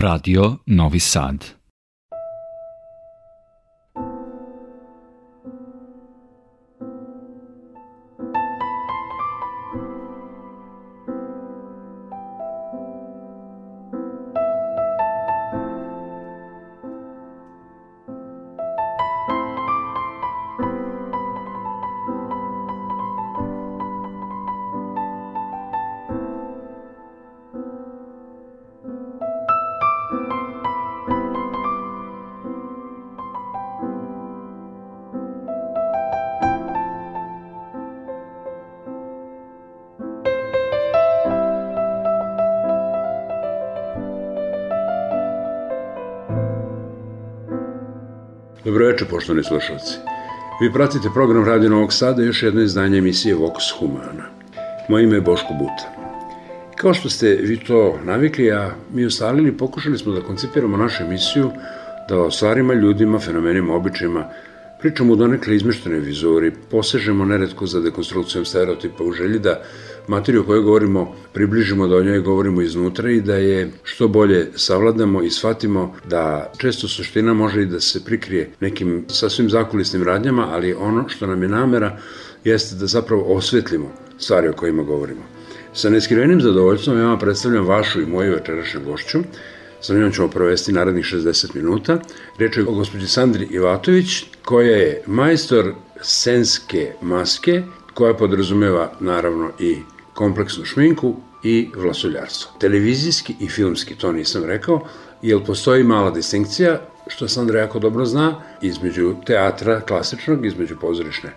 Radio Novi Sad. Poštovani slušalci. Vi pratite program Radio Novog Sada i još jedno izdanje emisije Vox Humana. Moje ime je Boško Buta. Kao što ste vi to navikli, a mi ustalili, pokušali smo da koncipiramo našu emisiju da o stvarima, ljudima, fenomenima, običajima pričamo u donekle izmeštene vizuri, posežemo neretko za dekonstrukcijom stereotipa u želji da materiju o kojoj govorimo približimo da o njoj govorimo iznutra i da je što bolje savladamo i shvatimo da često suština može i da se prikrije nekim sasvim zakulisnim radnjama, ali ono što nam je namera jeste da zapravo osvetlimo stvari o kojima govorimo. Sa neskrivenim zadovoljstvom ja vam predstavljam vašu i moju večerašnju gošću, sa njom ćemo provesti narednih 60 minuta. Reč je o gospođi Sandri Ivatović, koja je majstor scenske maske, koja podrazumeva naravno i kompleksnu šminku i vlasuljarstvo. Televizijski i filmski, to nisam rekao, jer postoji mala distinkcija, što Sandra jako dobro zna, između teatra klasičnog, između pozorišne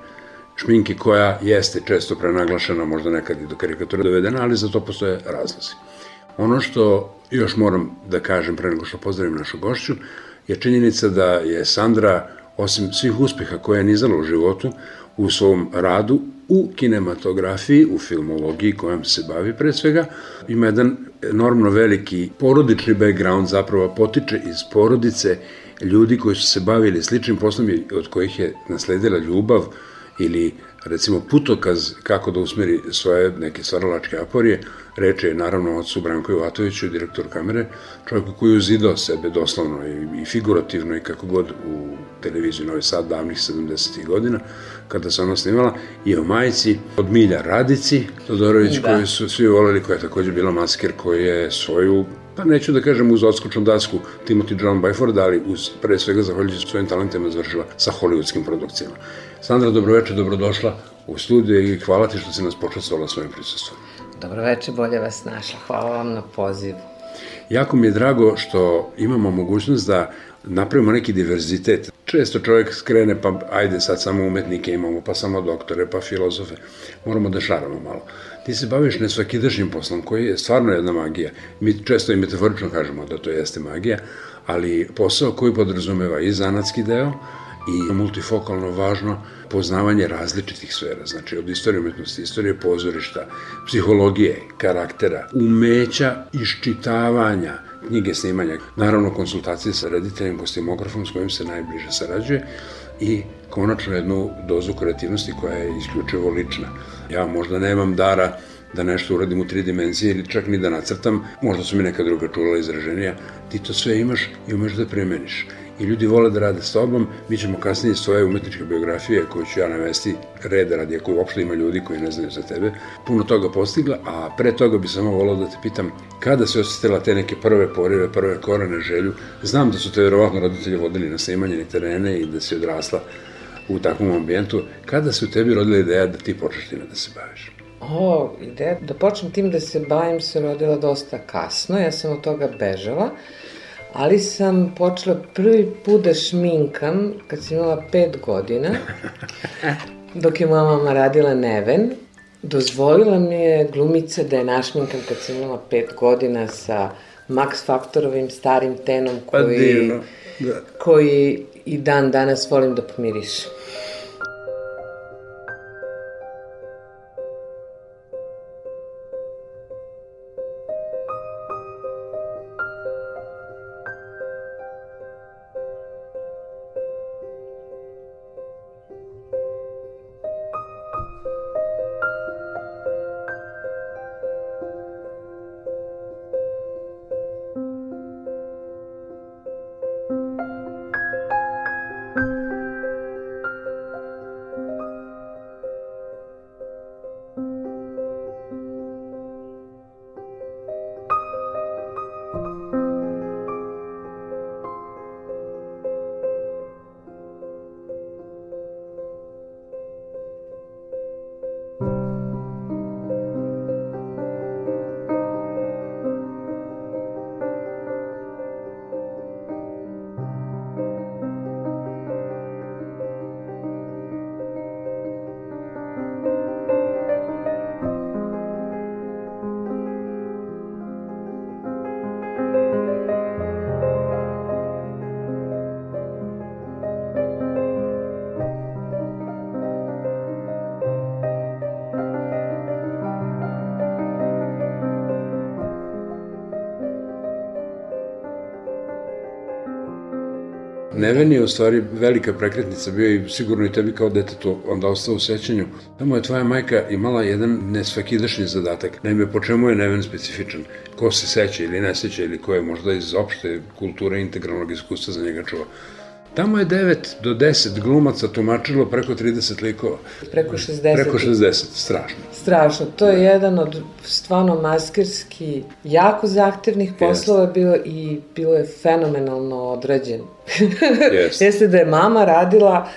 šminke koja jeste često prenaglašena, možda nekad i do karikatura dovedena, ali za to postoje razlozi. Ono što još moram da kažem pre nego što pozdravim našu gošću, je činjenica da je Sandra, osim svih uspeha koje je nizala u životu, u svom radu u kinematografiji, u filmologiji kojom se bavi pre svega, ima jedan enormno veliki porodični background, zapravo potiče iz porodice ljudi koji su se bavili sličnim poslom od kojih je nasledila ljubav ili recimo putokaz kako da usmeri svoje neke stvaralačke aporije, reče je naravno ocu Branko Jovatoviću, direktor kamere, čovjeku koji je uzidao sebe doslovno i, i figurativno i kako god u televiziju Novi Sad davnih 70. godina, kada se ona snimala, i o majici od Milja Radici, Todorović, da. koju su svi voleli, koja je takođe bila masker, koji je svoju pa neću da kažem uz odskočnu dasku Timothy John Byford, ali uz, pre svega zahvaljujući svojim talentima završila sa hollywoodskim produkcijama. Sandra, dobroveče, dobrodošla u studiju i hvala ti što si nas počastovala svojim prisustvom. Dobroveče, bolje vas našla. Hvala vam na pozivu. Jako mi je drago što imamo mogućnost da napravimo neki diverzitet. Često čovjek skrene pa ajde sad samo umetnike imamo, pa samo doktore, pa filozofe. Moramo da šaramo malo. Ti se baviš nesvakidašnjim poslom koji je stvarno jedna magija. Mi često i metaforično kažemo da to jeste magija, ali posao koji podrazumeva i zanatski deo, i multifokalno važno poznavanje različitih sfera, znači od istorije umetnosti, istorije pozorišta, psihologije, karaktera, umeća iščitavanja, knjige snimanja, naravno konsultacije sa rediteljem, kostimografom s kojim se najbliže sarađuje i konačno jednu dozu kreativnosti koja je isključivo lična. Ja možda nemam dara da nešto uradim u tri dimenzije ili čak ni da nacrtam, možda su mi neka druga čula izraženija, ti to sve imaš i umeš da primeniš i ljudi vole da rade s tobom, mi ćemo kasnije svoje umetničke biografije koje ću ja navesti reda radi, ako uopšte ima ljudi koji ne znaju za tebe, puno toga postigla, a pre toga bi samo volao da te pitam kada se osjetila te neke prve porive, prve korane želju, znam da su te verovatno roditelji vodili na snimanje i terene i da si odrasla u takvom ambijentu, kada se u tebi rodila ideja da ti počneš time da se baviš? O, ideja da počnem tim da se bavim se rodila dosta kasno, ja sam od toga bežala, ali sam počela prvi put da šminkam kad sam imala pet godina, dok je moja mama radila neven. Dozvolila mi je glumica da je našminkam kad sam imala pet godina sa Max Faktorovim starim tenom pa koji, da. koji i dan danas volim da pomirišem. Neven je u stvari velika prekretnica bio i sigurno i tebi kao detetu onda ostao u sećanju. Tamo je tvoja majka imala jedan nesvakidašnji zadatak. Naime, po čemu je Neven specifičan? Ko se seća ili ne seća ili ko je možda iz opšte kulture integralnog iskustva za njega čuva. Tamo je 9 do 10 glumaca tumačilo preko 30 likova. Preko 60. Preko 60, strašno. Strašno. To je jedan od stvarno maskerski jako zahtevnih poslova bio i bilo je fenomenalno odrađen. Jeste. Jeste da je mama radila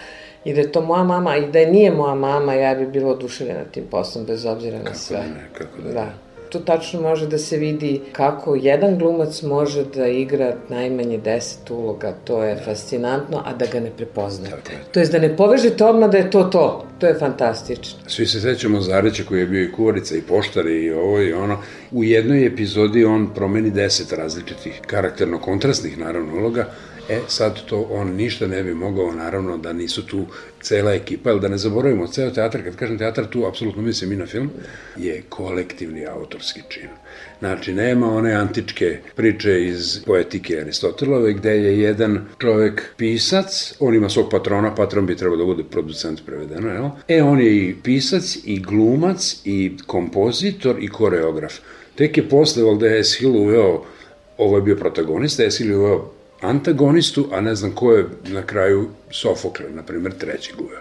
i da je to moja mama i da je nije moja mama, ja bi bila oduševljena tim poslom bez obzira na Kako sve. da ne, kako da. Da. Tu tačno može da se vidi kako jedan glumac može da igra najmanje 10 uloga, to je fascinantno, a da ga ne prepoznate. Je. To jest da ne povežete odmah da je to to. To je fantastično. Svi se sećamo Zareća koji je bio i kuvarica i poštar i ovo i ono. U jednoj epizodi on promeni deset različitih karakterno kontrastnih naravno uloga. E, sad to on ništa ne bi mogao, naravno, da nisu tu cela ekipa, ali da ne zaboravimo, ceo teatar, kad kažem teatar, tu apsolutno mislim i na film, je kolektivni autorski čin. Znači, nema one antičke priče iz poetike Aristotelove, gde je jedan čovek pisac, on ima svog patrona, patron bi trebao da bude producent prevedeno, jel? E, on je i pisac, i glumac, i kompozitor, i koreograf. Tek je posle, valjda je Eshil uveo, ovo je bio protagonista, Eshil uveo antagonistu, a ne znam ko je na kraju Sofokle, na primer, treći uveo.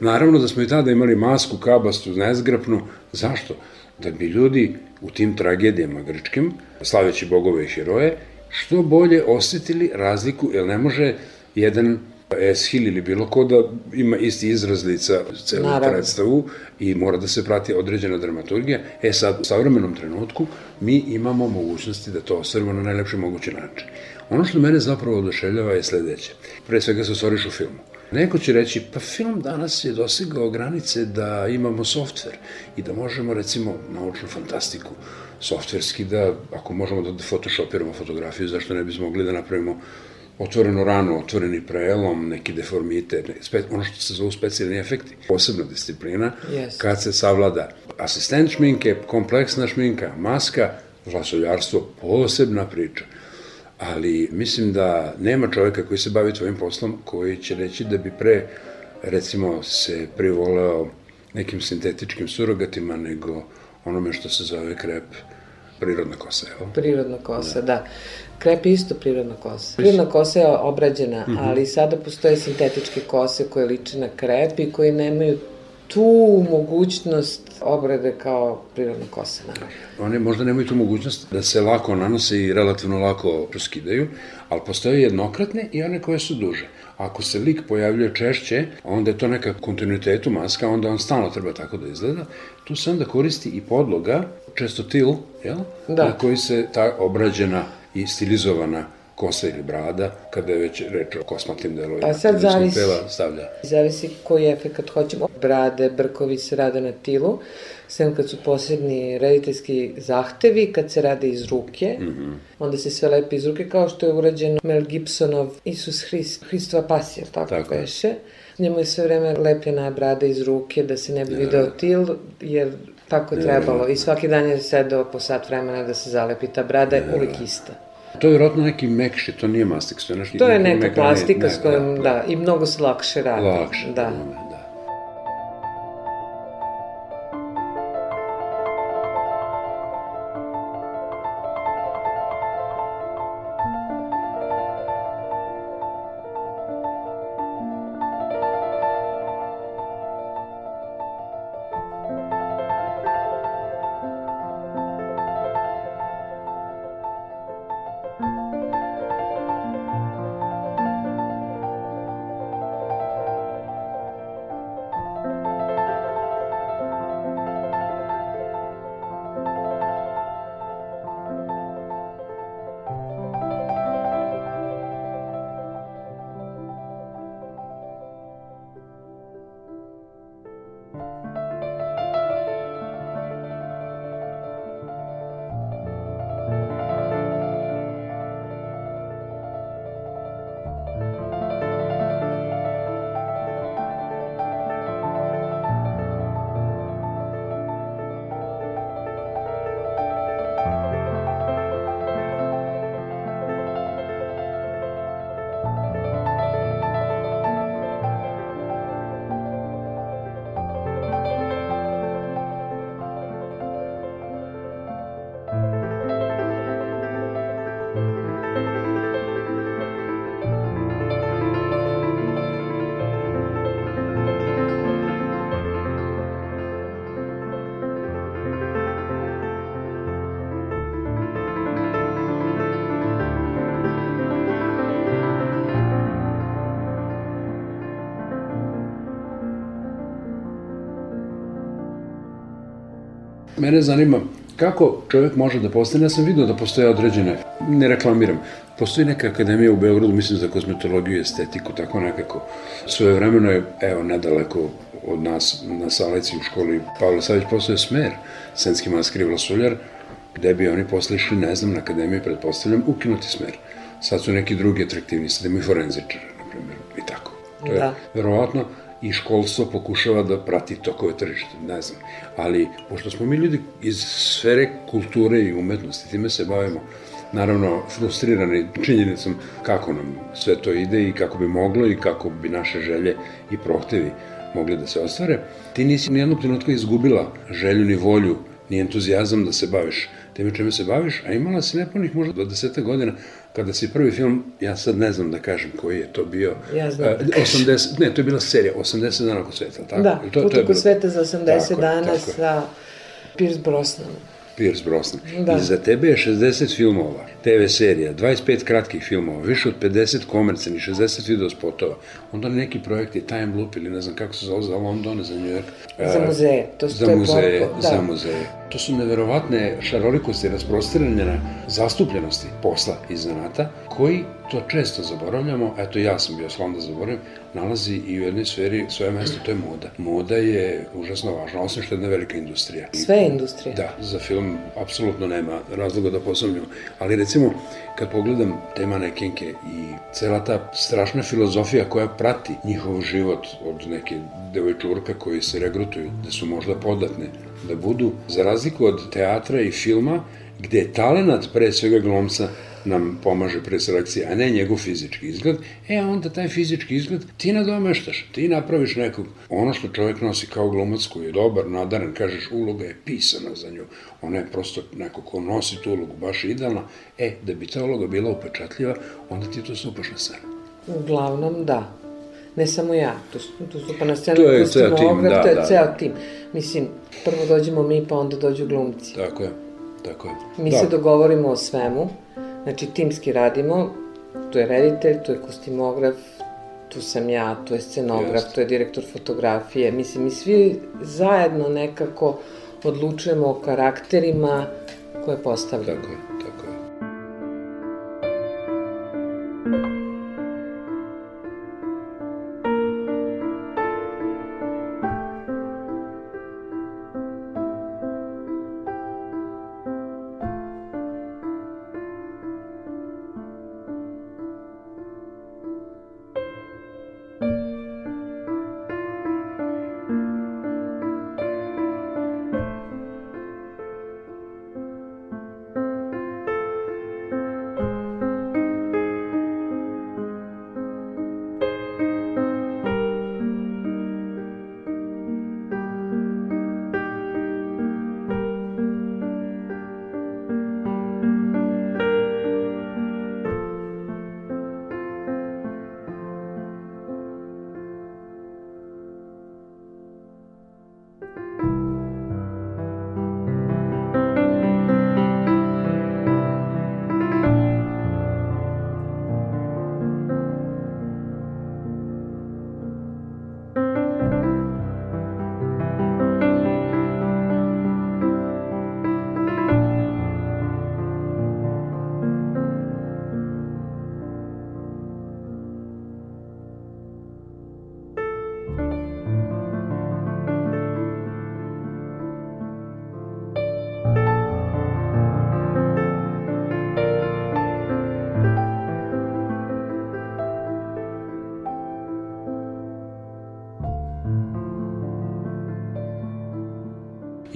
Naravno da smo i tada imali masku, kabastu, nezgrapnu. Zašto? Da bi ljudi u tim tragedijama grčkim, slaveći bogove i heroje, što bolje osetili razliku, jer ne može jedan Eshil ili bilo ko da ima isti izraz lica celu Naravno. predstavu i mora da se prati određena dramaturgija. E sad, u savremenom trenutku mi imamo mogućnosti da to ostvarimo na najlepši mogući način. Ono što mene zapravo oduševljava je sledeće. Pre svega se ostvariš u filmu. Neko će reći, pa film danas je dosegao granice da imamo softver i da možemo, recimo, naučnu fantastiku softverski da, ako možemo da photoshopiramo fotografiju, zašto ne bismo mogli da napravimo otvorenu ranu, otvoreni prelom, neki deformitet, ne, spe, ono što se zovu specijalni efekti. Posebna disciplina, Yes. kad se savlada asistent šminke, kompleksna šminka, maska, vlasoljarstvo, posebna priča. Ali mislim da nema čoveka koji se bavi tvojim poslom koji će reći da bi pre, recimo, se privoleo nekim sintetičkim surogatima nego onome što se zove krep prirodna kosa, evo. Prirodna kosa, da. Krep je isto prirodna kosa. Prirodna kosa je obrađena, Mhm. ali sada postoje sintetičke kose koje liče na krep i koje nemaju tu mogućnost obrade kao prirodna kosa, naravno. One možda nemaju tu mogućnost da se lako nanose i relativno lako proskidaju, ali postoje jednokratne i one koje su duže. Ako se lik pojavljuje češće, onda je to neka kontinuitetu maska, onda on stalno treba tako da izgleda. Tu se onda koristi i podloga, često til, jel? Da. na koji se ta obrađena i stilizovana kosa ili brada, kada je već reč o kosmatnim delovima. Pa sad zavisi. Tela, stavlja. Zavisi koji efekt hoćemo. Brade, brkovi se rade na tilu, sem kad su posebni rediteljski zahtevi, kad se rade iz ruke, mm -hmm. onda se sve lepi iz ruke, kao što je urađeno Mel Gibsonov Isus Hrist, Hristova pasija, tako, Tako beše. Njemu je sve vreme lepljena brada iz ruke, da se ne bi video til, jer tako je trebalo. I svaki dan je sedao po sat vremena da se zalepi ta brada, je uvijek ista. To je vjerojatno neki mekši, to nije mastix, to je nešto... To je neka plastika ne, s kojom, da, da, i mnogo se lakše radi. Lakše. Da. da. Mene zanima kako čovjek može da postane, ja sam vidio da postoje određene, ne reklamiram, postoji neka akademija u Beogradu, mislim za kozmetologiju i estetiku, tako nekako. Svoje vremeno je, evo, nedaleko od nas, na Saleci u školi Pavle Savić, postoje smer, Senski maskri Vlasuljar, gde bi oni posle išli, ne znam, na akademiju, pretpostavljam, ukinuti smer. Sad su neki drugi atraktivni, sad imaju forenzičara, na primjer, i tako. To je, Da. verovatno, i školstvo pokušava da prati tokove tržišta, ne znam. Ali, pošto smo mi ljudi iz sfere kulture i umetnosti, time se bavimo, naravno frustrirani činjenicom kako nam sve to ide i kako bi moglo i kako bi naše želje i prohtevi mogli da se ostvare, ti nisi ni jednog trenutka izgubila želju ni volju, ni entuzijazam da se baviš time čime se baviš, a imala si nepunih možda 20 godina kada si prvi film, ja sad ne znam da kažem koji je to bio, Ja znam e, da kažem. 80, ne, to je bila serija, 80 dana oko sveta, tako? Da, to, Put to je oko sveta za 80 Tako dana tako sa Pierce Brosnanom. Pierce Brosnan. Da. I za tebe je 60 filmova, TV serija, 25 kratkih filmova, više od 50 komercijalnih, 60 video spotova, onda neki projekti, Time Loop ili ne znam kako se zove, za London, za New York. Za muzeje, to su- za to je muzeje, poruka, da. za muzeje. To su neverovatne šarolikosti, rasprostranjena zastupljenosti posla i zanata, koji to često zaboravljamo, eto ja sam bio slon da zaboravim, nalazi i u jednoj sferi svoje mesto, to je moda. Moda je užasno važna, osim što je jedna velika industrija. Sve je industrija. Da, za film apsolutno nema razloga da posumnjamo. Ali recimo, kad pogledam te manekenke i cela ta strašna filozofija koja prati njihov život od neke devojčurka koji se regrutuju, da su možda podatne, da budu, za razliku od teatra i filma, gde je talenat pre svega glomca nam pomaže pre selekcije, a ne njegov fizički izgled, e onda taj fizički izgled ti nadomeštaš, ti napraviš nekog, ono što čovjek nosi kao glumac koji je dobar, nadaren, kažeš uloga je pisana za nju, ona je prosto neko ko nosi tu ulogu, baš idealna, e, da bi ta uloga bila upečatljiva, onda ti to stupaš na scenu. Uglavnom, da. Ne samo ja, tu, tu stupa na scenu To je ceo tim, da, to je da, ceo da. tim. Mislim, prvo dođemo mi, pa onda dođu glumci. Tako je, tako je. Mi da. se dogovorimo o svemu, znači timski radimo, tu je reditelj, tu je kostimograf, tu sam ja, tu je scenograf, Jeste. tu je direktor fotografije. Mislim, mi svi zajedno nekako odlučujemo o karakterima koje postavljamo. Tako je.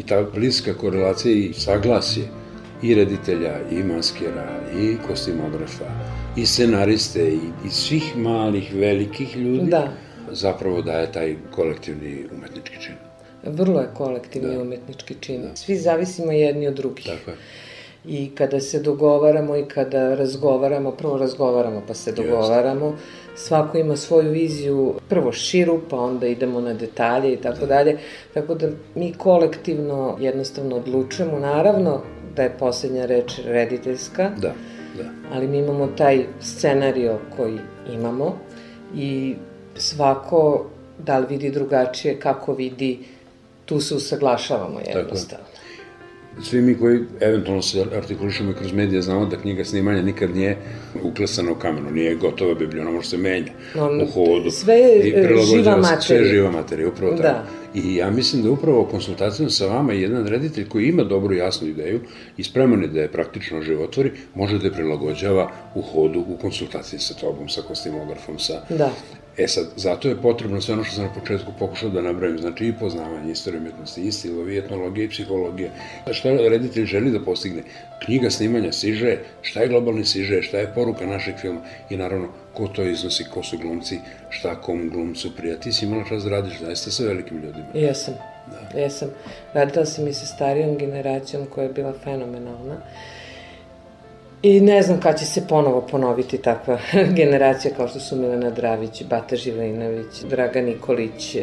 Ta bliska korelacija i saglasje i reditelja, i maskera, i kostimografa, i scenariste, i, i svih malih, velikih ljudi, Da. zapravo daje taj kolektivni umetnički čin. Vrlo je kolektivni Da. umetnički čin. Svi zavisimo jedni od drugih. Tako je. I kada se dogovaramo i kada razgovaramo, prvo razgovaramo pa se dogovaramo, svako ima svoju viziju, prvo širu, pa onda idemo na detalje i tako dalje. Tako da mi kolektivno jednostavno odlučujemo. Naravno da je poslednja reč rediteljska, Da, da. ali mi imamo taj scenario koji imamo i svako da li vidi drugačije, kako vidi, tu se usaglašavamo jednostavno. Svi mi koji eventualno se artikulišemo kroz medije znamo da knjiga snimanja nikad nije uklesana u kamenu, nije gotova biblija, ona može se menja no, u hodu. Sve je živa materija. Sve je živa materija, upravo da. tako. I ja mislim da upravo konsultacijom sa vama jedan reditelj koji ima dobru jasnu ideju i spreman je da je praktično životvori, može da je prilagođava u hodu, u konsultaciji sa tobom, sa kostimografom, sa da. E sad, zato je potrebno sve ono što sam na početku pokušao da nabrajam, znači i poznavanje istorije umetnosti, i stilovi, etnologije, i psihologije. Šta reditelj želi da postigne? Knjiga snimanja siže, šta je globalni siže, šta je poruka našeg filma i naravno ko to iznosi, ko su glumci, šta kom glumcu prija. Ti si imala čas da radiš zaista sa velikim ljudima. Jesam. Da. Jesam. Radila sam i sa starijom generacijom koja je bila fenomenalna. I ne znam kad će se ponovo ponoviti takva generacija kao što su Milena Dravić, Bata Živinović, Draga Nikolić,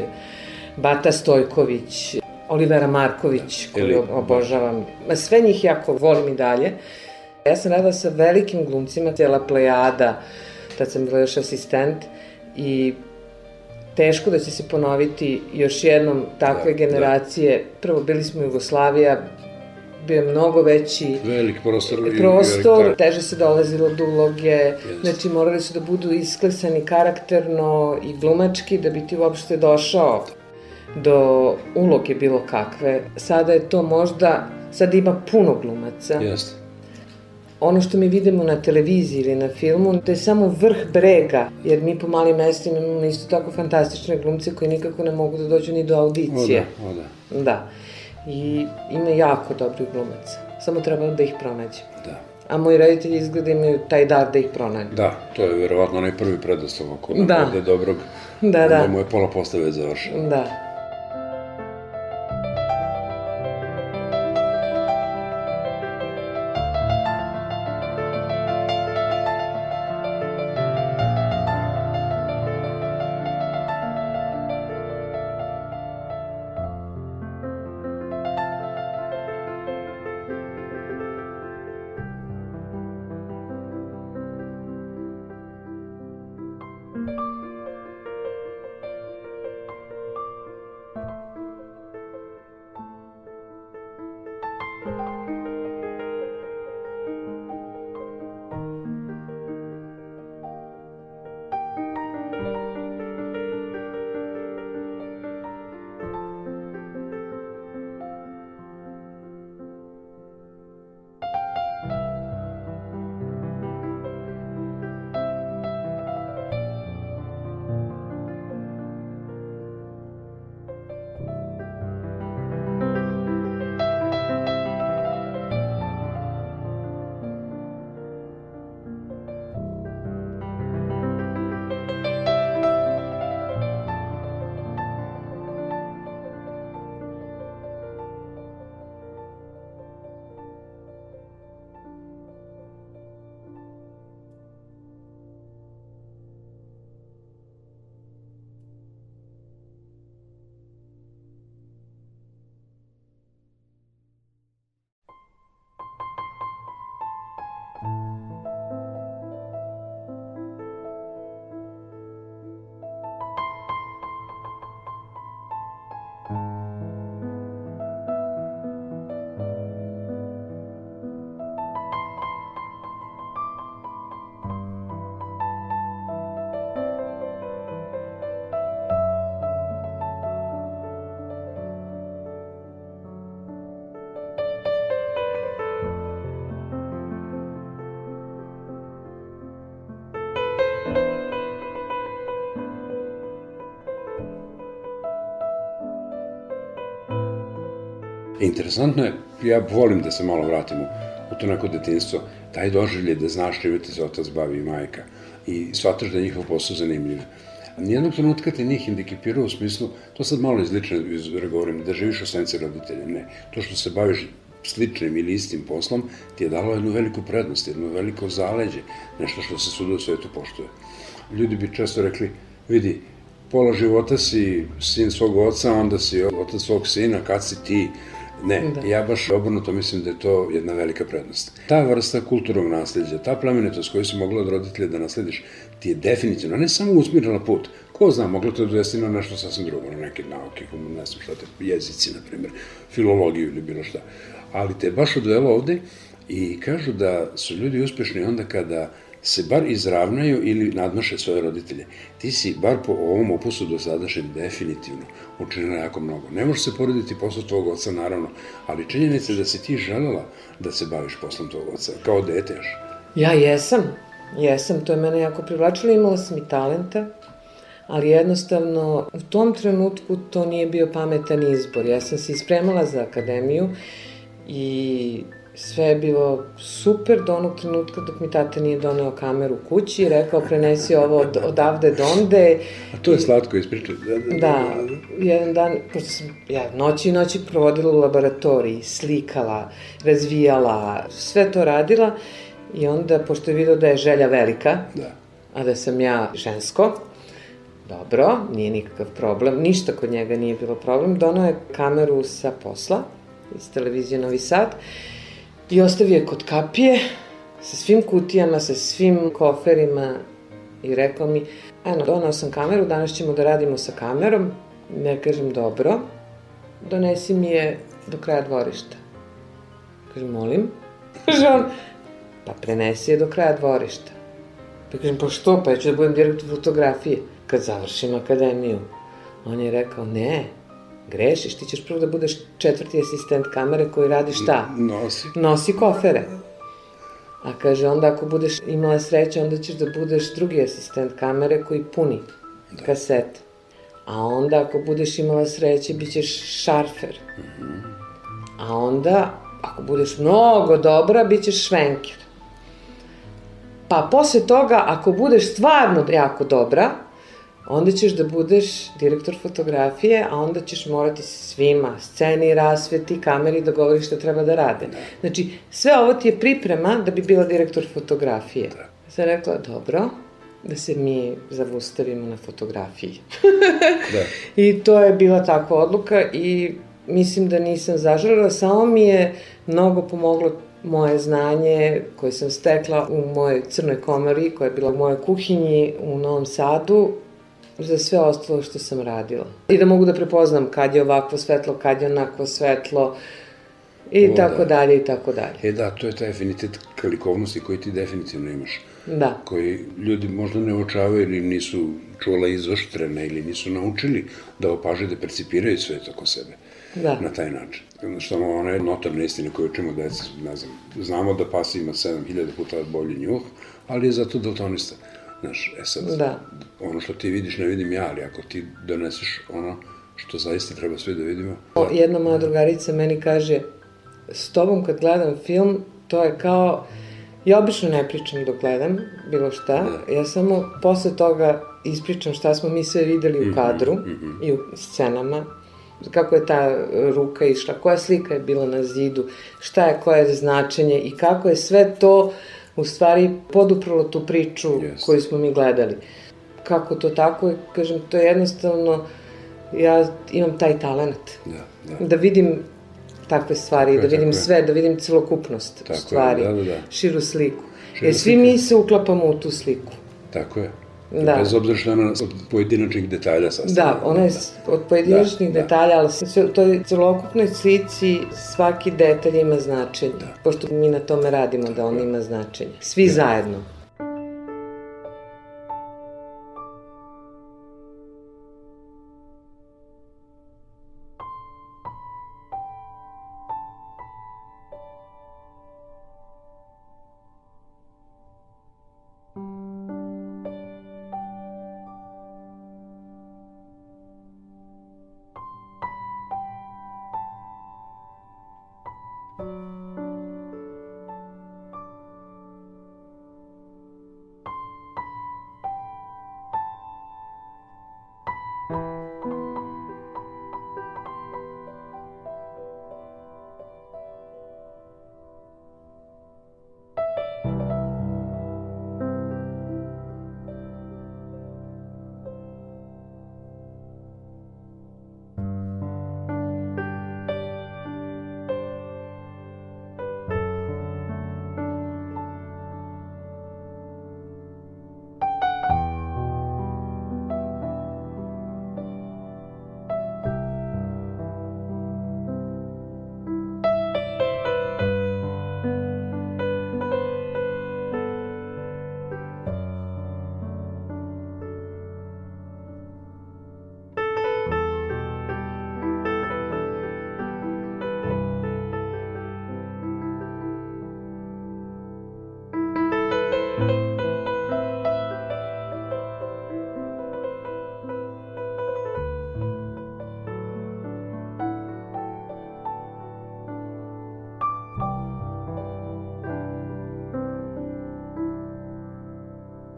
Bata Stojković, Olivera Marković, koju obožavam. Sve njih jako volim i dalje. Ja sam radila sa velikim glumcima, cijela plejada, tad sam bila još asistent i teško da će se ponoviti još jednom takve da, generacije. Da. Prvo, bili smo Jugoslavija, bio je mnogo veći velik prostor, prostor velik teže se dolazilo do uloge, yes. znači morali su da budu isklesani karakterno i glumački da bi ti uopšte došao do uloge bilo kakve. Sada je to možda, sada ima puno glumaca. Jeste. Ono što mi vidimo na televiziji ili na filmu, to je samo vrh brega, jer mi po malim mestima imamo isto tako fantastične glumce koji nikako ne mogu da dođu ni do audicije. O da, o da. Da i ima jako dobrih glumaca. Samo treba da ih pronađe. Da. A moji roditelji izgleda imaju taj dar da ih pronađu. Da, to je verovatno onaj prvi predostav ako da. dobrog, da, da. mu je pola postave završeno. Da. Interesantno je, ja volim da se malo vratim u, to neko detinstvo, taj doživlje da znaš čime ti se otac bavi i majka i shvataš da je njihov posao zanimljiv. Nijednog trenutka te njih indikipirao u smislu, to sad malo izlično govorim, da živiš u senci roditelja, ne. To što se baviš sličnim ili istim poslom ti je dalo jednu veliku prednost, jedno veliko zaleđe, nešto što se svuda u svetu poštuje. Ljudi bi često rekli, vidi, pola života si sin svog oca, onda si otac svog sina, kad si ti, Ne, da. ja baš obrnuto mislim da je to jedna velika prednost. Ta vrsta kulturnog nasledđa, ta plemenitost koju si mogla od roditelja da naslediš, ti je definitivno ne samo usmirala put, ko zna, moglo to dovesti na nešto sasvim drugo, na neke nauke, ne znam šta te, jezici, na primjer, filologiju ili bilo šta. ali te baš odvelo ovde i kažu da su ljudi uspešni onda kada se bar izravnaju ili nadmaše svoje roditelje. Ti si, bar po ovom opusu do sadašnjem, definitivno učinila jako mnogo. Ne može se porediti posao tvojeg oca, naravno, ali činjenica je da si ti želela da se baviš poslom tvojeg oca, kao dete još. Ja jesam, jesam, to je mene jako privlačilo, imala sam i talenta, ali jednostavno u tom trenutku to nije bio pametan izbor. Ja sam se ispremala za akademiju i sve je bilo super do onog trenutka dok mi tata nije doneo kameru kući i rekao prenesi ovo od, odavde donde. A to je slatko ispričati. Da, da, da, jedan dan, pošto sam ja noći i noći provodila u laboratoriji, slikala, razvijala, sve to radila i onda, pošto je vidio da je želja velika, da. a da sam ja žensko, dobro, nije nikakav problem, ništa kod njega nije bilo problem, donao je kameru sa posla iz televizije Novi Sad i ostavio je kod kapije sa svim kutijama, sa svim koferima i rekao mi, eno, donao sam kameru, danas ćemo da radimo sa kamerom. Ne kažem, dobro, donesi mi je do kraja dvorišta. Kažem, molim. Kaže on, pa prenesi je do kraja dvorišta. Pa kažem, pa što, pa ja ću da budem direktor fotografije kad završim akademiju. On je rekao, ne, grešiš, ti ćeš prvo da budeš četvrti asistent kamere koji radi šta? Nosi. Nosi kofere. A kaže, onda ako budeš imala sreće, onda ćeš da budeš drugi asistent kamere koji puni da. kasete. A onda ako budeš imala sreće, bit ćeš šarfer. Mm -hmm. A onda, ako budeš mnogo dobra, bit ćeš švenker. Pa posle toga, ako budeš stvarno jako dobra, onda ćeš da budeš direktor fotografije, a onda ćeš morati svima, sceni, rasveti, kameri, da govoriš šta treba da rade. Da. Znači, sve ovo ti je priprema da bi bila direktor fotografije. Da. Sam rekla, dobro, da se mi zavustavimo na fotografiji. da. I to je bila takva odluka i mislim da nisam zaželjela, samo mi je mnogo pomoglo moje znanje koje sam stekla u mojoj crnoj komori, koja je bila u mojoj kuhinji u Novom Sadu, za sve ostalo što sam radila. I da mogu da prepoznam kad je ovakvo svetlo, kad je onako svetlo, i o, tako da. dalje, i tako dalje. E da, to je taj afinitet kalikovnosti koji ti definitivno imaš. Da. Koji ljudi možda ne uočavaju ili nisu čula izoštrene ili nisu naučili da opaže da percipiraju svet oko sebe. Da. Na taj način. Jednostavno, ona je notorna istina koju učimo deca, ne znam, znamo da pas ima 7000 puta bolji njuh, ali je zato daltonista. Znaš, e sad, da. ono što ti vidiš ne vidim ja, ali ako ti doneseš ono što zaista treba sve da vidimo... O, jedna moja drugarica meni kaže, s tobom kad gledam film, to je kao... Ja obično ne pričam dok gledam bilo šta, da. ja samo posle toga ispričam šta smo mi sve videli u mhm, kadru mm -hmm. i u scenama, kako je ta ruka išla, koja slika je bila na zidu, šta je koje značenje i kako je sve to u stvari poduprlo tu priču yes. koju smo mi gledali. Kako to tako, kažem, to je jednostavno, ja imam taj talent. Da, da. da vidim takve stvari, tako da vidim sve, da vidim celokupnost tako stvari, je, da, da, da. širu sliku. Širu Jer svi sliku. mi se uklapamo u tu sliku. Tako je. Da. Bez obzira što ona od pojedinačnih detalja sastavljena. Da, ona je da. od pojedinačnih da, da. detalja, ali sve, to je celokupnoj slici svaki detalj ima značenje. Da. Pošto mi na tome radimo da on ima značenje. Svi da. zajedno.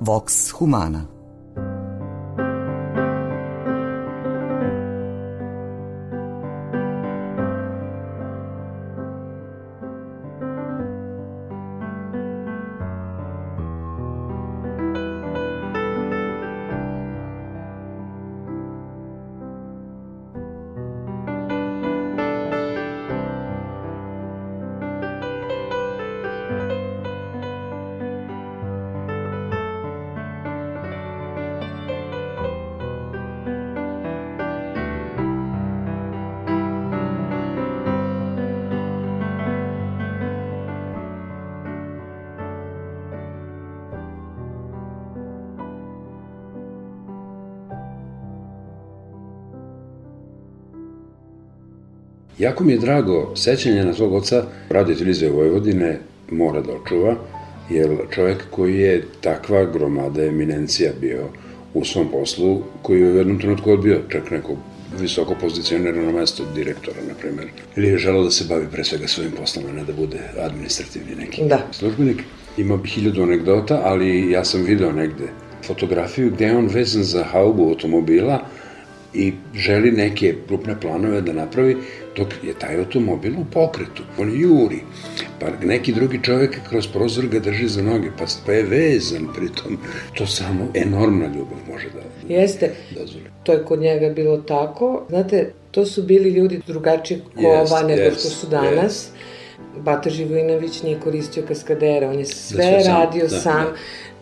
Vox Humana Jako mi je drago sećanje na svog oca, radio televizije Vojvodine, mora da očuva, jer čovek koji je takva gromada eminencija bio u svom poslu, koji je u jednom trenutku odbio čak neko visoko pozicionirano mesto direktora, na primjer, ili je želao da se bavi pre svega svojim poslom, a ne da bude administrativni neki Da. službenik. Ima hiljadu anegdota, ali ja sam video negde fotografiju gde je on vezan za haubu automobila i želi neke krupne planove da napravi dok je taj automobil u pokretu. On juri, pa neki drugi čovek kroz prozor ga drži za noge, pa, pa je vezan pritom. To samo enormna ljubav može da Jeste, dozvoli. to je kod njega bilo tako. Znate, to su bili ljudi drugačijeg kova Jest, nego jest, što su danas. Bata Živojinović nije koristio kaskadere, on je sve, sve sam, radio da, sam, da.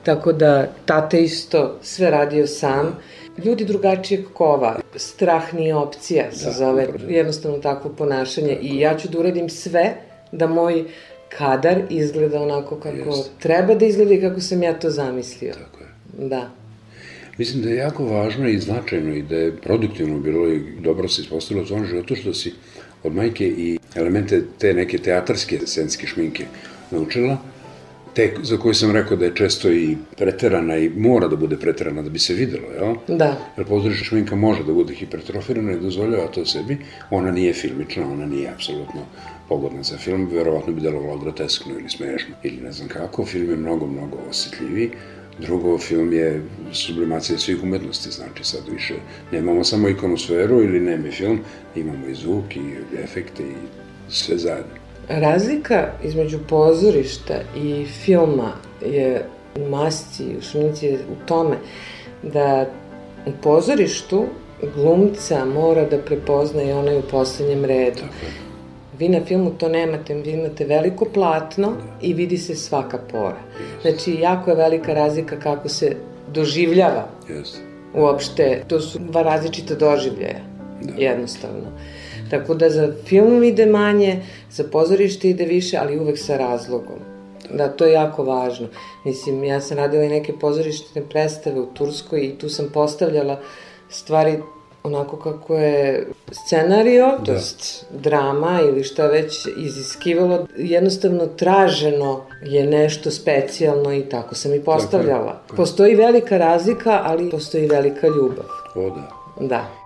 tako da tate isto sve radio sam. Ljudi drugačijeg kova, strah nije opcija, se Da, zove jednostavno takvo ponašanje i ja ću da uradim sve da moj kadar izgleda onako kako Jest. treba da izgleda i kako sam ja to zamislio. Tako je. Da. Mislim da je jako važno i značajno i da je produktivno bilo i dobro se ispostavilo u tvom životu što si od majke i elemente te neke teatarske scenske šminke naučila, te za koju sam rekao da je često i preterana i mora da bude preterana da bi se videlo, jel? Da. Jer pozorišna šminka može da bude hipertrofirana i dozvoljava to sebi. Ona nije filmična, ona nije apsolutno pogodna za film, verovatno bi delovalo groteskno ili smešno ili ne znam kako. Film je mnogo, mnogo osetljiviji. Drugo, film je sublimacija svih umetnosti, znači sad više nemamo samo ikonosferu ili nemi film, imamo i zvuk i efekte i sve zajedno. Razlika između pozorišta i filma je u masci, u šminci je u tome da u pozorištu glumca mora da prepozna i onaj u poslednjem redu. Tako. Vi na filmu to nemate, vi imate veliko platno i vidi se svaka pora. Znači, jako je velika razlika kako se doživljava Jeste. uopšte, to su dva različita doživljaja, Da. jednostavno. Tako da za film ide manje, za pozorište ide više, ali uvek sa razlogom. Da, to je jako važno. Mislim, ja sam radila i neke pozorištene predstave u Turskoj i tu sam postavljala stvari onako kako je scenario, da. to jest drama ili šta već iziskivalo, jednostavno traženo je nešto specijalno i tako sam i postavljala. Postoji velika razlika, ali postoji velika ljubav. O da. Da.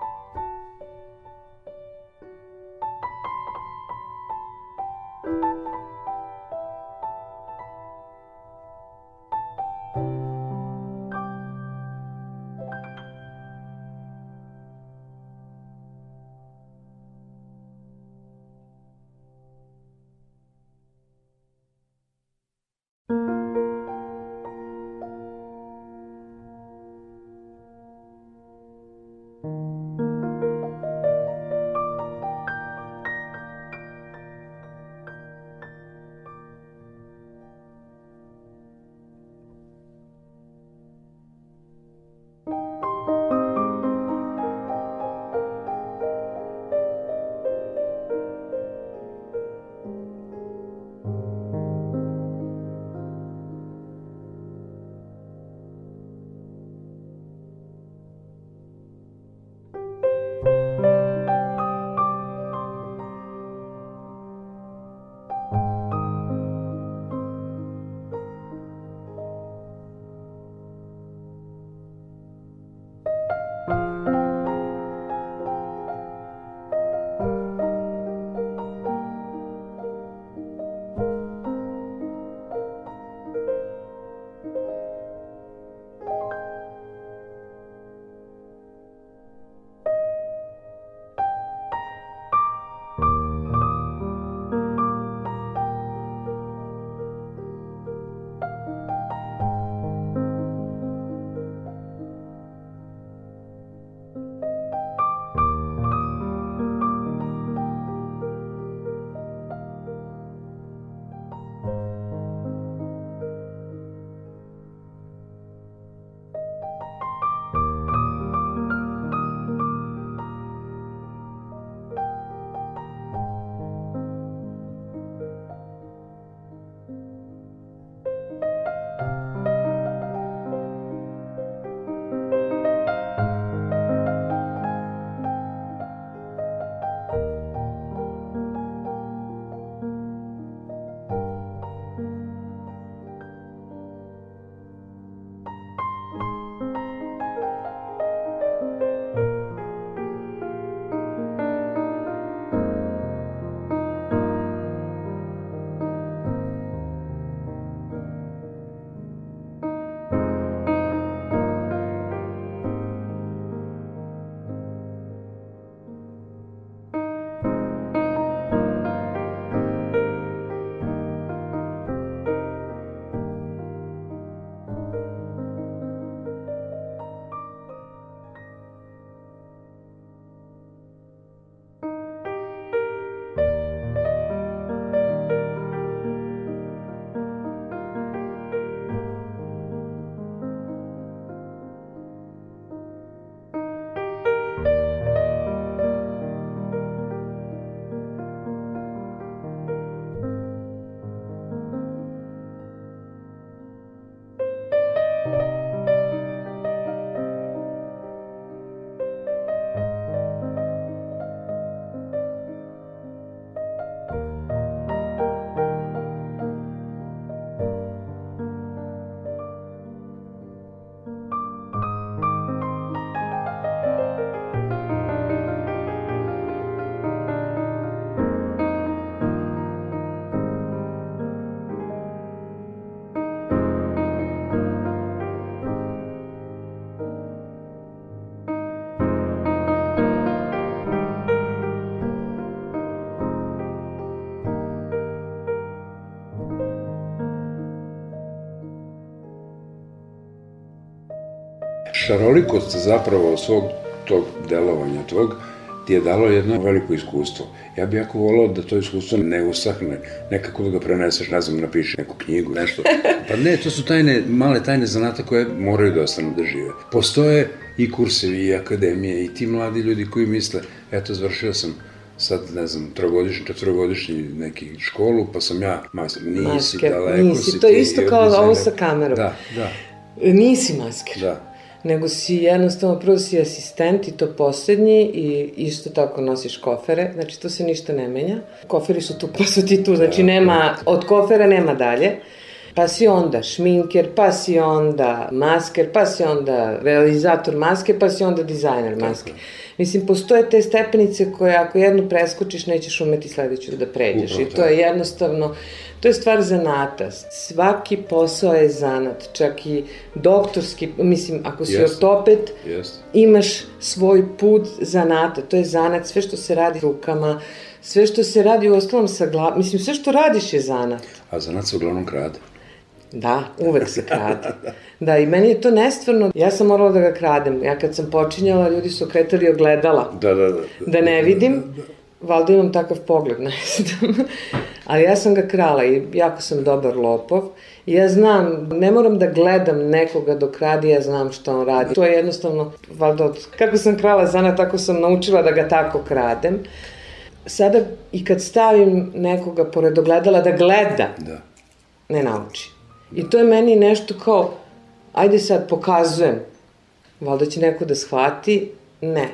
Šarolikost zapravo svog tog delovanja, tvog, ti je dalo jedno veliko iskustvo. Ja bih jako volao da to iskustvo ne usahne, nekako da ga preneseš, ne znam, napiši neku knjigu, nešto. Pa ne, to su tajne, male tajne zanata koje moraju da ostanu da žive. Postoje i kursevi i akademije i ti mladi ljudi koji misle, eto, završio sam sad, ne znam, trogodišnji, četvrogodišnji neki školu, pa sam ja masker. Nisi Masker, daleko nisi, si to je ti isto kao ovo sa kamerom. Da, da, Nisi masker. da. Nego si jednostavno prvo si asistent i to poslednji i isto tako nosiš kofere, znači to se ništa ne menja. Koferi su tu pa su ti tu, znači nema, od kofera nema dalje. Pa si onda šminker, pa si onda masker, pa si onda realizator maske, pa si onda dizajner maske. Mislim, postoje te stepenice koje ako jednu preskočiš, nećeš umeti sledeću da pređeš. Upravo I to je jednostavno, to je stvar zanata. Svaki posao je zanat, čak i doktorski, mislim, ako si Jeste. ortoped, Jeste. imaš svoj put zanata, to je zanat, sve što se radi rukama, sve što se radi u ostalom sa glavom, mislim, sve što radiš je zanat. A zanat se uglavnom krade. Da, uvek se krade. Da, i meni je to nestvarno. Ja sam morala da ga kradem. Ja kad sam počinjala, ljudi su okretali ogledala Da, da, da. da ne vidim. Valjda imam takav pogled, ne znam. Ali ja sam ga krala i jako sam dobar lopov. I ja znam, ne moram da gledam nekoga dok radi, ja znam šta on radi. To je jednostavno, valjda od kako sam krala zana, tako sam naučila da ga tako kradem. Sada i kad stavim nekoga pored ogledala da gleda, Da. ne nauči. I to je meni nešto kao, ajde sad pokazujem, valjda će neko da shvati, ne.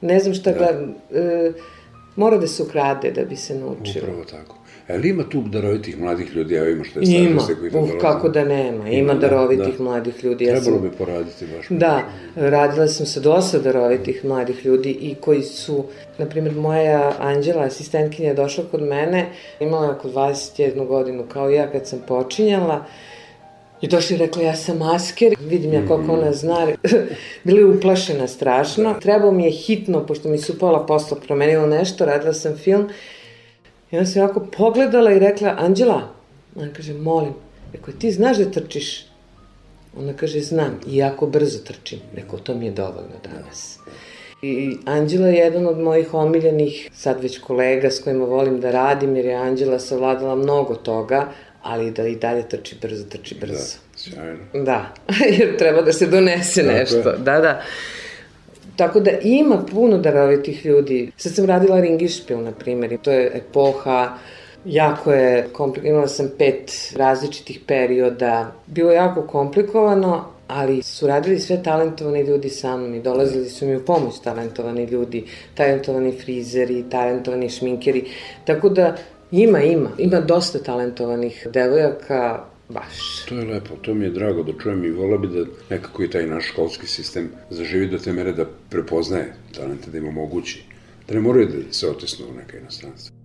Ne znam šta da. gledam, e, mora da se ukrade da bi se naučilo. Upravo tako. E, ali ima tu darovitih mladih ljudi, evo imaš te Ima, stariste koji to uf, kako da nema, ima, Ima, da, darovitih da. mladih ljudi. Ja Trebalo sam, bi poraditi baš. Da, radila sam sa dosta darovitih mladih ljudi i koji su, na primjer, moja Anđela, asistentkinja, je došla kod mene, imala je oko 21 godinu kao ja kad sam počinjala, I došla i rekla, ja sam masker, vidim ja koliko ona zna. Bila je uplašena strašno. Trebao mi je hitno, pošto mi su pola posla promenilo nešto, radila sam film. I onda sam ovako pogledala i rekla, Anđela, ona kaže, molim, rekao, ti znaš da trčiš? Ona kaže, znam, i jako brzo trčim. Rekao, to mi je dovoljno danas. I Anđela je jedan od mojih omiljenih, sad već kolega s kojima volim da radim, jer je Anđela savladala mnogo toga, ali da i dalje trči brzo, trči brzo. Da, sjajno. Da, jer treba da se donese Tako je. nešto. Da, da. Tako da ima puno darovitih ljudi. Sad sam radila Ringišpil, na primjer, i to je epoha, jako je komplikovano, imala sam pet različitih perioda. Bilo je jako komplikovano, ali su radili sve talentovani ljudi sa mnom i dolazili su mi u pomoć talentovani ljudi, talentovani frizeri, talentovani šminkeri. Tako da ima, ima. Ima dosta talentovanih devojaka, baš. To je lepo, to mi je drago da čujem i vola bi da nekako i taj naš školski sistem zaživi do te mere da prepoznaje talente, da im omogući, da ne moraju da se otesnu u neka inostranstva.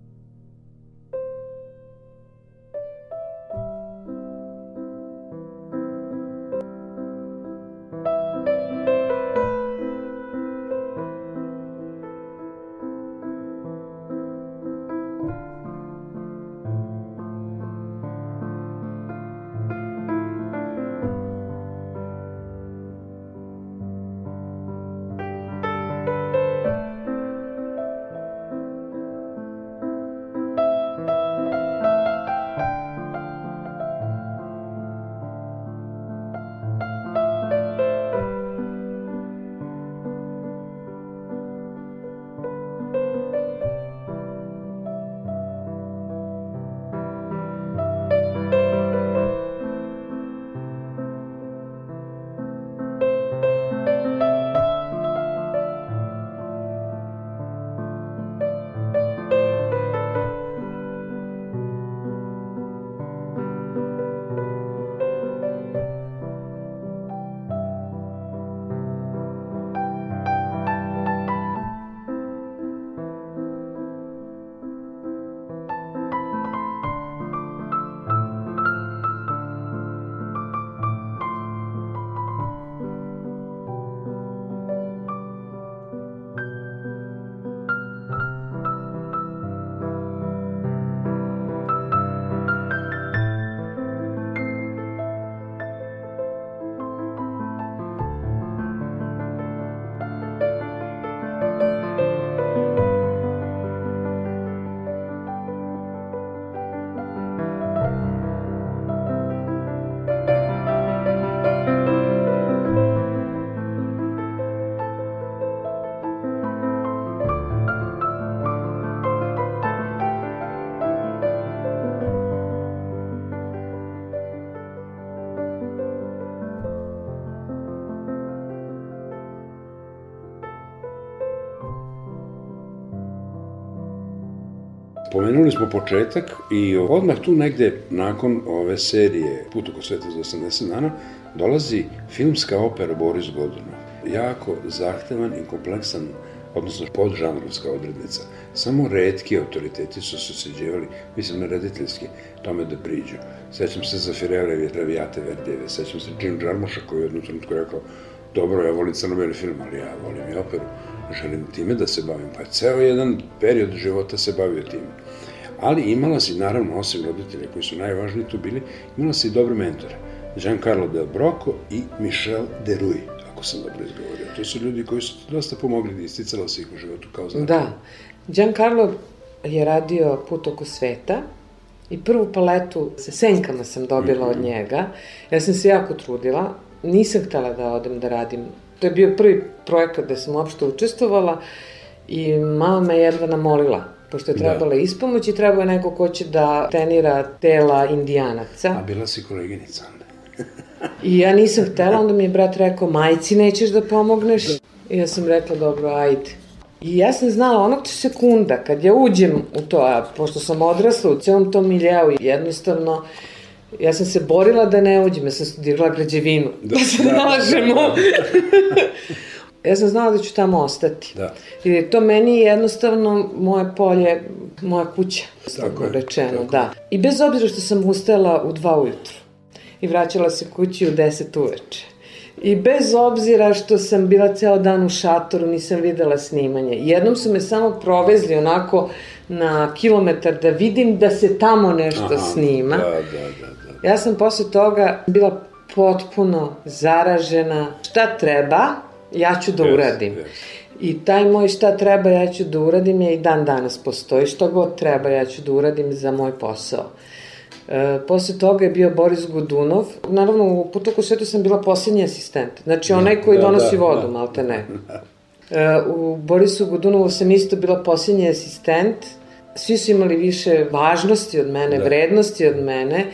Pomenuli smo početak i odmah tu negde nakon ove serije Put oko sveta za 80 dana dolazi filmska opera Boris Godunov. Jako zahtevan i kompleksan odnosno podžanrovska odrednica. Samo redki autoriteti su se osjeđevali, mislim na rediteljski, tome da priđu. Sećam se za Firele Revijate Verdijeve, sećam se Jim Jarmuša koji je u jednom trenutku rekao dobro, ja volim crno film, ali ja volim i operu, želim time da se bavim. Pa ceo jedan period života se bavio time. Ali imala si, naravno, osim roditelja koji su najvažniji tu bili, imala si i dobre mentore. Giancarlo Del Broco i Michel Derui, ako sam dobro izgovorio. To su ljudi koji su dosta pomogli da isticala se ih u životu kao znači. Da. Giancarlo je radio put oko sveta i prvu paletu sa senkama sam dobila mm -hmm. od njega. Ja sam se jako trudila, nisam htela da odem da radim. To je bio prvi projekat gde sam uopšte učestvovala i mama me jedva namolila pošto je trebala da. ispomoć i trebao je neko ko će da trenira tela indijanaca. A bila si koleginica onda. I ja nisam htela, onda mi je brat rekao, majci nećeš da pomogneš? I ja sam rekla, dobro, ajde. I ja sam znala onog sekunda, kad ja uđem u to, a pošto sam odrasla u celom tom miljeu, jednostavno, ja sam se borila da ne uđem, ja sam studirala građevinu, da, da se da, nalažemo. Da, da. ja sam znala da ću tamo ostati. Da. Jer je to meni jednostavno moje polje, moja kuća, tako je, rečeno, tako. da. I bez obzira što sam ustajala u dva ujutru i vraćala se kući u deset uveče. I bez obzira što sam bila ceo dan u šatoru, nisam videla snimanje. Jednom su me samo provezli onako na kilometar da vidim da se tamo nešto Aha, snima. Da, da, da, da. Ja sam posle toga bila potpuno zaražena. Šta treba, ja ću da yes, uradim. Yes. I taj moj šta treba, ja ću da uradim je i dan danas postoji. Šta god treba, ja ću da uradim za moj posao. E, posle toga je bio Boris Godunov. Naravno, u Putoku svetu sam bila posljednji asistent. Znači, da, onaj koji da, donosi da, vodu, da. malte ne. E, u Borisu Godunovu sam isto bila posljednji asistent. Svi su imali više važnosti od mene, da. vrednosti od mene.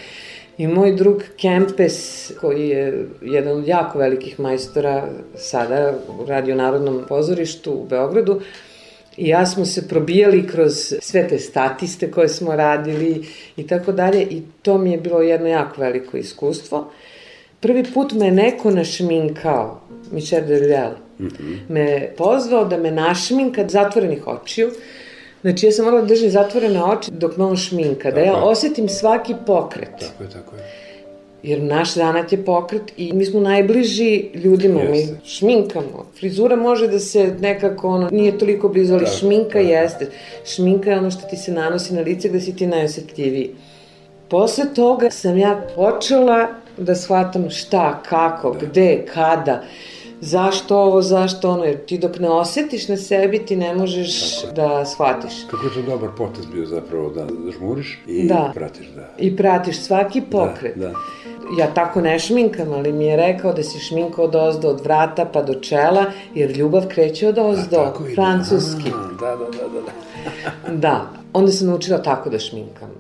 I moj drug Kempes, koji je jedan od jako velikih majstora sada, radi u Narodnom pozorištu u Beogradu, I ja smo se probijali kroz sve te statiste koje smo radili i tako dalje i to mi je bilo jedno jako veliko iskustvo. Prvi put me neko našminkao, Michel de Ruel, mm -hmm. me pozvao da me našminka zatvorenih očiju. Znači, ja sam morala da držati zatvorene oči dok me on šminka, da ja osetim svaki pokret. Tako je, tako je jer naš zanat je pokret i mi smo najbliži ljudima, jeste. mi šminkamo. Frizura može da se nekako, ono, nije toliko blizu, ali da, šminka da. jeste. Šminka je ono što ti se nanosi na lice gde si ti najosetljiviji. Posle toga sam ja počela da shvatam šta, kako, da. gde, kada, zašto ovo, zašto ono, jer ti dok ne osetiš na sebi ti ne možeš Tako. da shvatiš. Kako je to dobar potez bio zapravo da žmuriš i da. pratiš, da. I pratiš svaki pokret. Da, da ja tako ne šminkam, ali mi je rekao da se šminka od ozdo, od vrata pa do čela, jer ljubav kreće od ozdo, A, francuski. Da, da, da, da. Da. da, onda sam naučila tako da šminkam.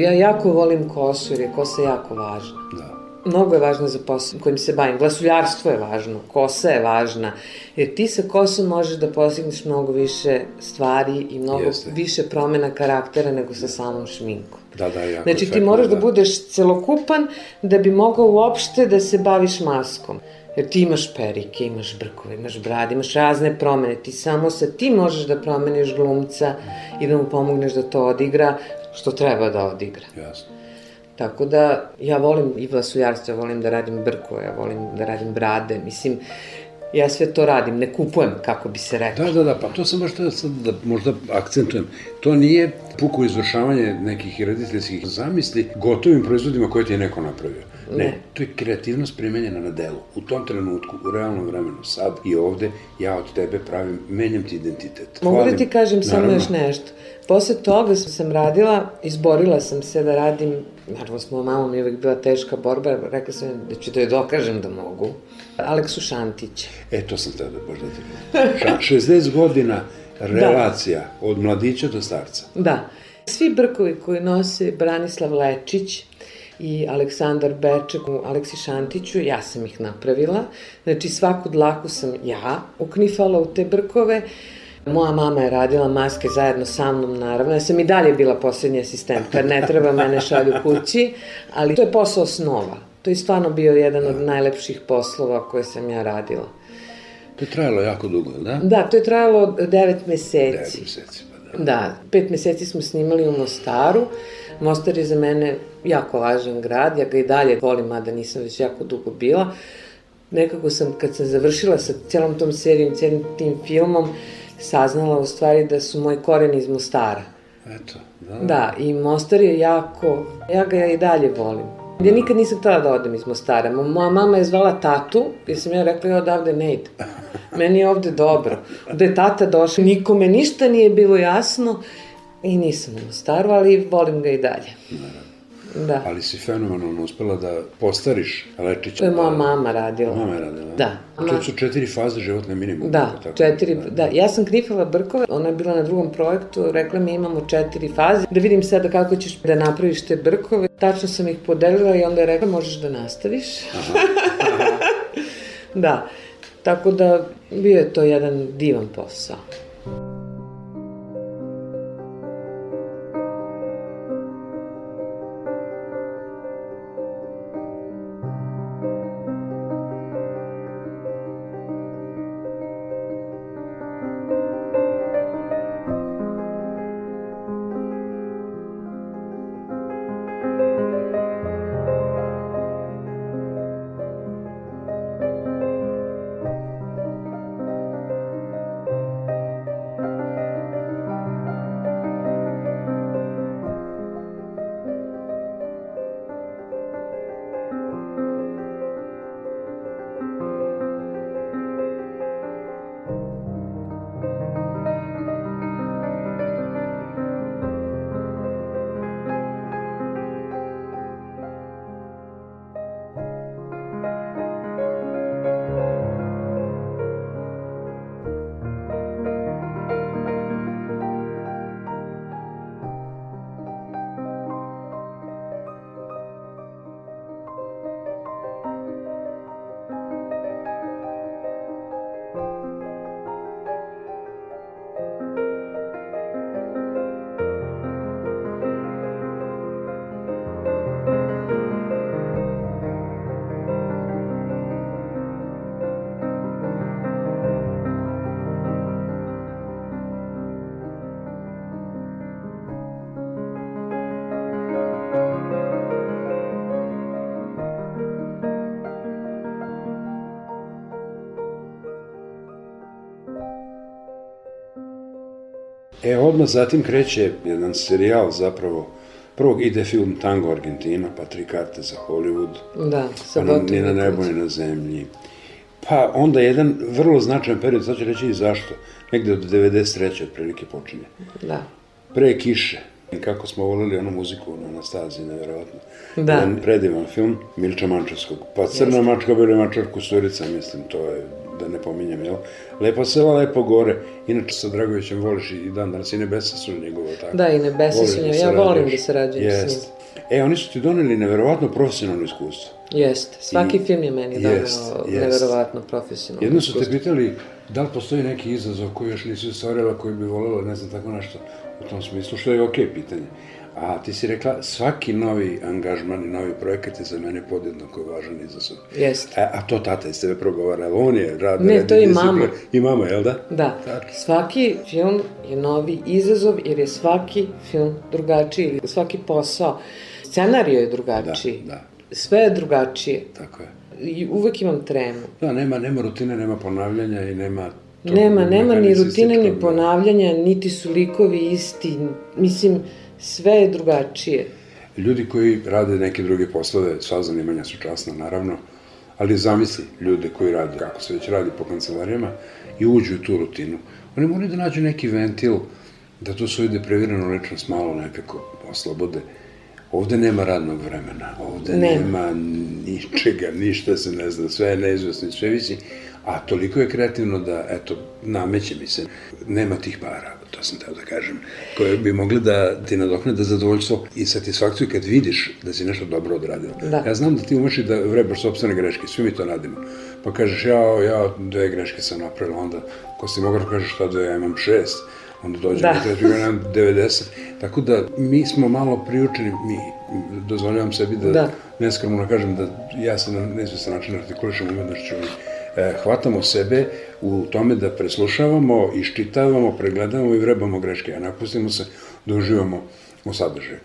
Ja jako volim kosu jer je kosa jako važna. Da. Mnogo je važno za posao kojim se bavim. Glasuljarstvo je važno, kosa je važna, jer ti sa kosom možeš da postigneš mnogo više stvari i mnogo Jeste. više promena karaktera nego sa samom šminkom. Da, da, jako Znači ti moraš da da. budeš celokupan da bi mogao uopšte da se baviš maskom. Jer ti imaš perike, imaš brkove, imaš brade, imaš razne promene. Ti samo sa ti možeš da promeniš glumca i da mu pomogneš da to odigra što treba da odigra. Jasno. Tako da ja volim i vlasuljarstvo, ja volim da radim brkove, ja volim da radim brade, mislim, ja sve to radim, ne kupujem, kako bi se reklo. Da, da, da, pa to sam baš tada sad da možda akcentujem. To nije puko izvršavanje nekih rediteljskih zamisli gotovim proizvodima koje ti je neko napravio. Ne, to je kreativnost primenjena na delu. U tom trenutku, u realnom vremenu, sad i ovde, ja od tebe pravim, menjam ti identitet. Mogu da Hvalim. ti kažem samo još nešto. Posle toga sam radila, izborila sam se da radim, naravno s mojom mamom je uvek bila teška borba, rekla sam da ću da joj dokažem da mogu. Aleksu Šantića. E, to sam teo da baš da ti kažem. Ša- 60 godina relacija od mladića do starca. Da. Svi brkovi koji nose Branislav Lečić i Aleksandar Beček u Aleksi Šantiću, ja sam ih napravila. Znači svaku dlaku sam ja uknifala u te brkove. Moja mama je radila maske zajedno sa mnom, naravno. Ja sam i dalje bila poslednja asistent, kad ne treba mene šalju kući, ali to je posao snova. To je stvarno bio jedan od najlepših poslova koje sam ja radila. To je trajalo jako dugo, da? Da, to je trajalo devet meseci. Devet meseci, pa da. Da, pet meseci smo snimali u Mostaru. Mostar je za mene jako važan grad, ja ga i dalje volim, mada nisam već jako dugo bila. Nekako sam, kad sam završila sa celom tom serijom, celim tim filmom, saznala u stvari da su moji koreni iz Mostara. Eto, da. Da, i Mostar je jako, ja ga i dalje volim. Ja nikad nisam htela da odem iz Mostara. Mo- Moja mama je zvala tatu, jer sam ja rekla ja odavde ne idem. Meni je ovde dobro. Da je tata došla, nikome ništa nije bilo jasno i nisam u Mostaru, ali volim ga i dalje. Da. Ali si fenomenalno uspela da postariš Lečića. To je moja mama radila. Mama je radila. Da. To su četiri faze životne minimum. Da, tako? četiri, da, ja sam knifala brkove, ona je bila na drugom projektu, rekla mi imamo četiri faze, da vidim sada kako ćeš da napraviš te brkove. Tačno sam ih podelila i onda je rekla možeš da nastaviš. da, tako da bio je to jedan divan posao. E, odmah zatim kreće jedan serijal zapravo. Prvog ide film Tango Argentina, pa tri karte za Hollywood. Da, sa pa ni na nebu, ni na zemlji. Pa onda jedan vrlo značajan period, sad ću reći i zašto, negde od 93. otprilike počinje. Da. Pre kiše, I kako smo volili onu muziku na Anastaziji, nevjerovatno. Da. Jedan predivan film Milča Mančevskog. Pa Crna Jeste. mačka, beli mačar, kusurica, mislim, to je, da ne pominjem, jel? Lepo sela, lepo gore. Inače, sa Dragovićem voliš i dan danas i nebesa su njegovo, tako. Da, i nebesa su da njegove. Ja volim da sarađujem s Jest. E, oni su ti doneli neverovatno profesionalno iskustvo. Jeste. Svaki I- film je meni doneo Jest, jest. neverovatno profesionalno. Jedno su te pitali da li postoji neki izazov koji još nisi ostvarila, koji bi volela, ne znam, tako nešto u tom smislu, što je okej pitanje. A ti si rekla, svaki novi angažman i novi projekat je za mene podjednako važan izazov. Jeste. A, a to tata iz tebe progovara, ali on je rad, Ne, radi to i disciplin- mama. I mama, jel da? Da, Tačno. svaki film je novi izazov jer je svaki film drugačiji, svaki posao. Scenario je drugačiji. Da, da. Sve je drugačije. Tako je. I uvek imam tremu. Da, nema, nema rutine, nema ponavljanja i nema... tog Nema, nema ni rutine, ni ponavljanja, niti su likovi isti. Mislim, sve je drugačije. Ljudi koji rade neke druge poslove, sva zanimanja su časna, naravno, ali zamisli ljude koji rade, kako se već radi po kancelarijama, i uđu u tu rutinu. Oni moraju da nađu neki ventil, da tu svoju depreviranu ličnost malo nekako oslobode. Ovde nema radnog vremena, ovde Nema. nema ničega, ništa se ne zna, sve je neizvesno, i sve visi, a toliko je kreativno da, eto, nameće mi se, nema tih para, to sam teo da kažem, koje bi mogli da ti nadoknade zadovoljstvo i satisfakciju kad vidiš da si nešto dobro odradio. Da. Ja znam da ti umeš i da vrebaš sobstvene greške, svi mi to radimo. Pa kažeš, ja, ja dve greške sam napravila, onda ko si mogao kažeš šta dve, ja imam šest, onda dođe Da. da. treći ja imam 90. Tako da mi smo malo priučeni, mi, dozvoljavam sebi da, Da. neskromno kažem da ja se na nesvestan način artikulišem umetnošću hvatamo sebe u tome da preslušavamo, iščitavamo, pregledamo i vrebamo greške, a napustimo se da uživamo u sadržaju.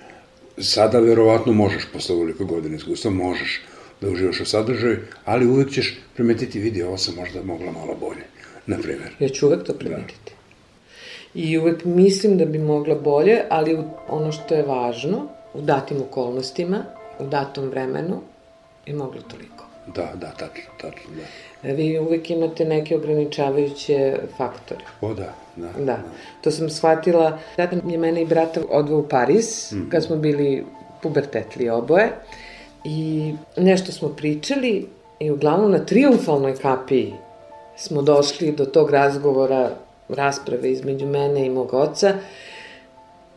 Sada verovatno možeš, posle ovoliko godina iskustva, možeš da uživaš u sadržaju, ali uvek ćeš primetiti, vidi, ovo sam možda mogla malo bolje, na primjer. Ja ću uvek to primetiti. I uvek mislim da bi mogla bolje, ali ono što je važno, u datim okolnostima, u datom vremenu, je moglo toliko. Da, da, tačno, tačno, da. E, Vi uvek imate neke ograničavajuće faktore. O, da, da. Da, to sam shvatila. Tata je mene i brata odveo u Pariz, mm. kad smo bili pubertetli oboje. I nešto smo pričali i uglavnom na triumfalnoj kapiji smo došli do tog razgovora, rasprave između mene i mog oca,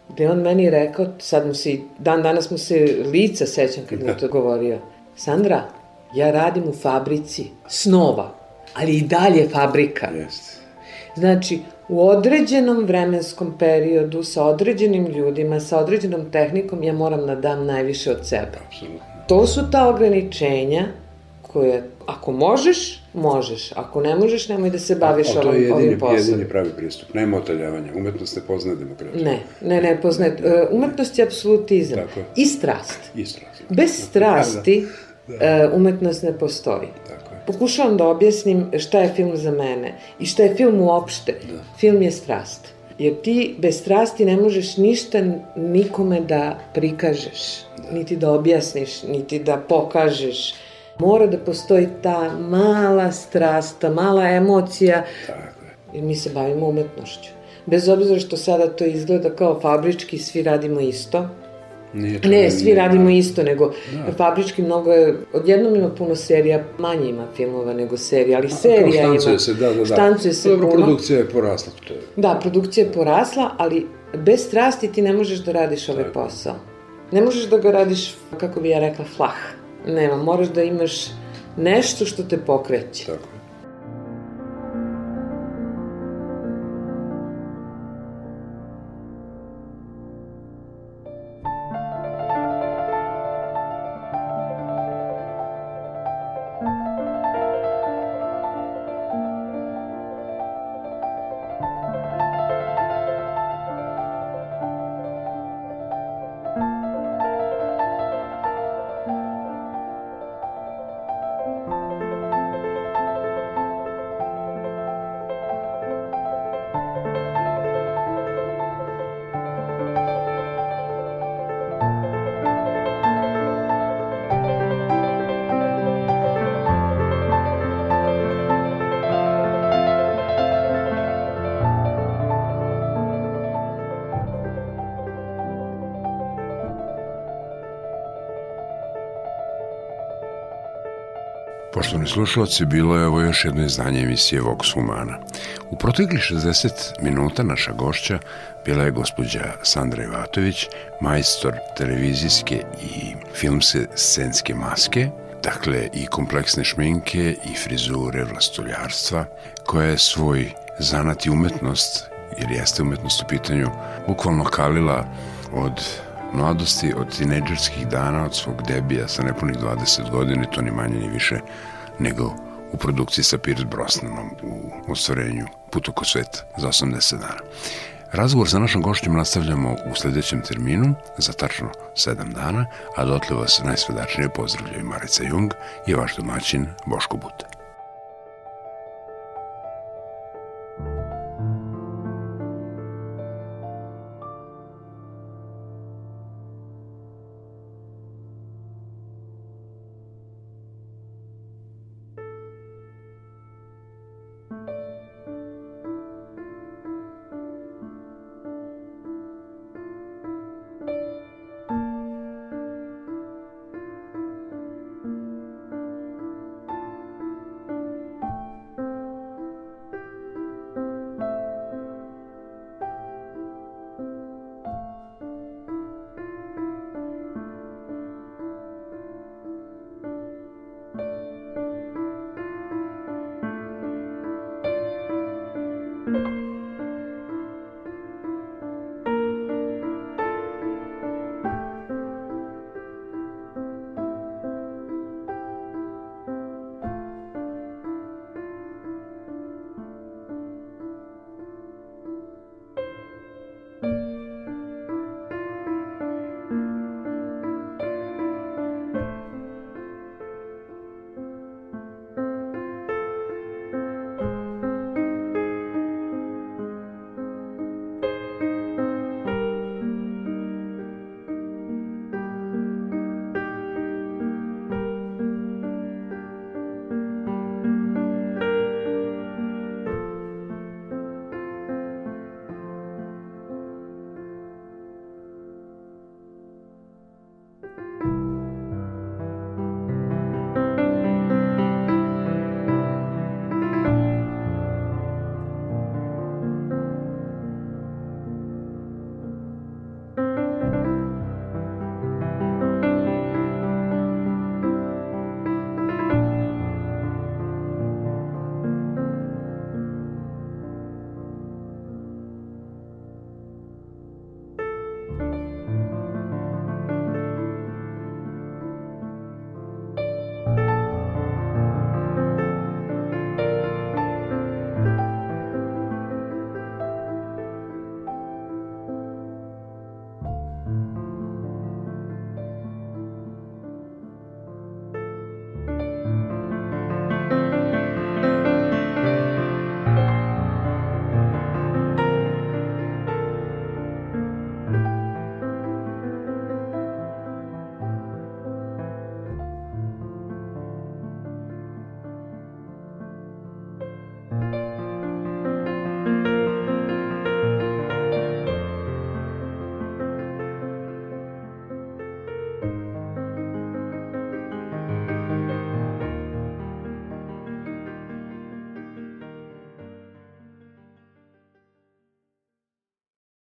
gde on meni rekao, sad mu se, dan danas mu se lica sećam kad mi je to govorio, Sandra, ja radim u fabrici snova, ali i dalje fabrika. Jeste. Znači, u određenom vremenskom periodu, sa određenim ljudima, sa određenom tehnikom, ja moram da dam najviše od sebe. To su ta ograničenja koje, ako možeš, možeš. Ako ne možeš, nemoj da se baviš Ali to je ovim, ovim jedini, poslom. jedini pravi pristup. Nema otaljavanja. Umetnost ne poznaje demokratiju. Ne, ne, ne, poznaje. E, Umetnost je apsolutizam. Tako je. I strast. Isto. Bez strasti e, umetnost ne postoji. Tako je. Pokušavam da objasnim šta je film za mene i šta je film uopšte. Da. Film je strast. Jer ti bez strasti ne možeš ništa nikome da prikažeš, niti da objasniš, niti da pokažeš. Mora da postoji ta mala strast, ta mala emocija, Tako je. jer mi se bavimo umetnošću. Bez obzira što sada to izgleda kao fabrički, svi radimo isto, Nije to Ne, svi ne- radimo isto, nego Da. fabrički mnogo je, odjednom ima puno serija, manje ima filmova nego serija, ali serija Kao ima. štancuje se, da, da, da. Štancuje se Dobro, puno. produkcija je porasla. To je. Da, produkcija je porasla, ali bez strasti ti ne možeš da radiš ovaj Tako posao. Ne možeš da ga radiš, kako bi ja rekla, flah. Nema, moraš da imaš nešto što te pokreće. Tako slušalci, bilo je ovo još jedno izdanje emisije Vox Humana. U proteklih 60 minuta naša gošća bila je gospođa Sandra Ivatović, majstor televizijske i filmske scenske maske, dakle i kompleksne šminke i frizure vlastoljarstva, koja je svoj zanat i umetnost, jer jeste umetnost u pitanju, bukvalno kalila od mladosti, od tineđerskih dana, od svog debija sa nepunih 20 godina, to ni manje ni više nego u produkciji sa Pierce Brosnanom u ostvarenju Put oko sveta za 80 dana. Razgovor sa našom gošćom nastavljamo u sledećem terminu za tačno 7 dana, a dotle vas najsvedačnije pozdravljaju Marica Jung i vaš domaćin Boško Buta.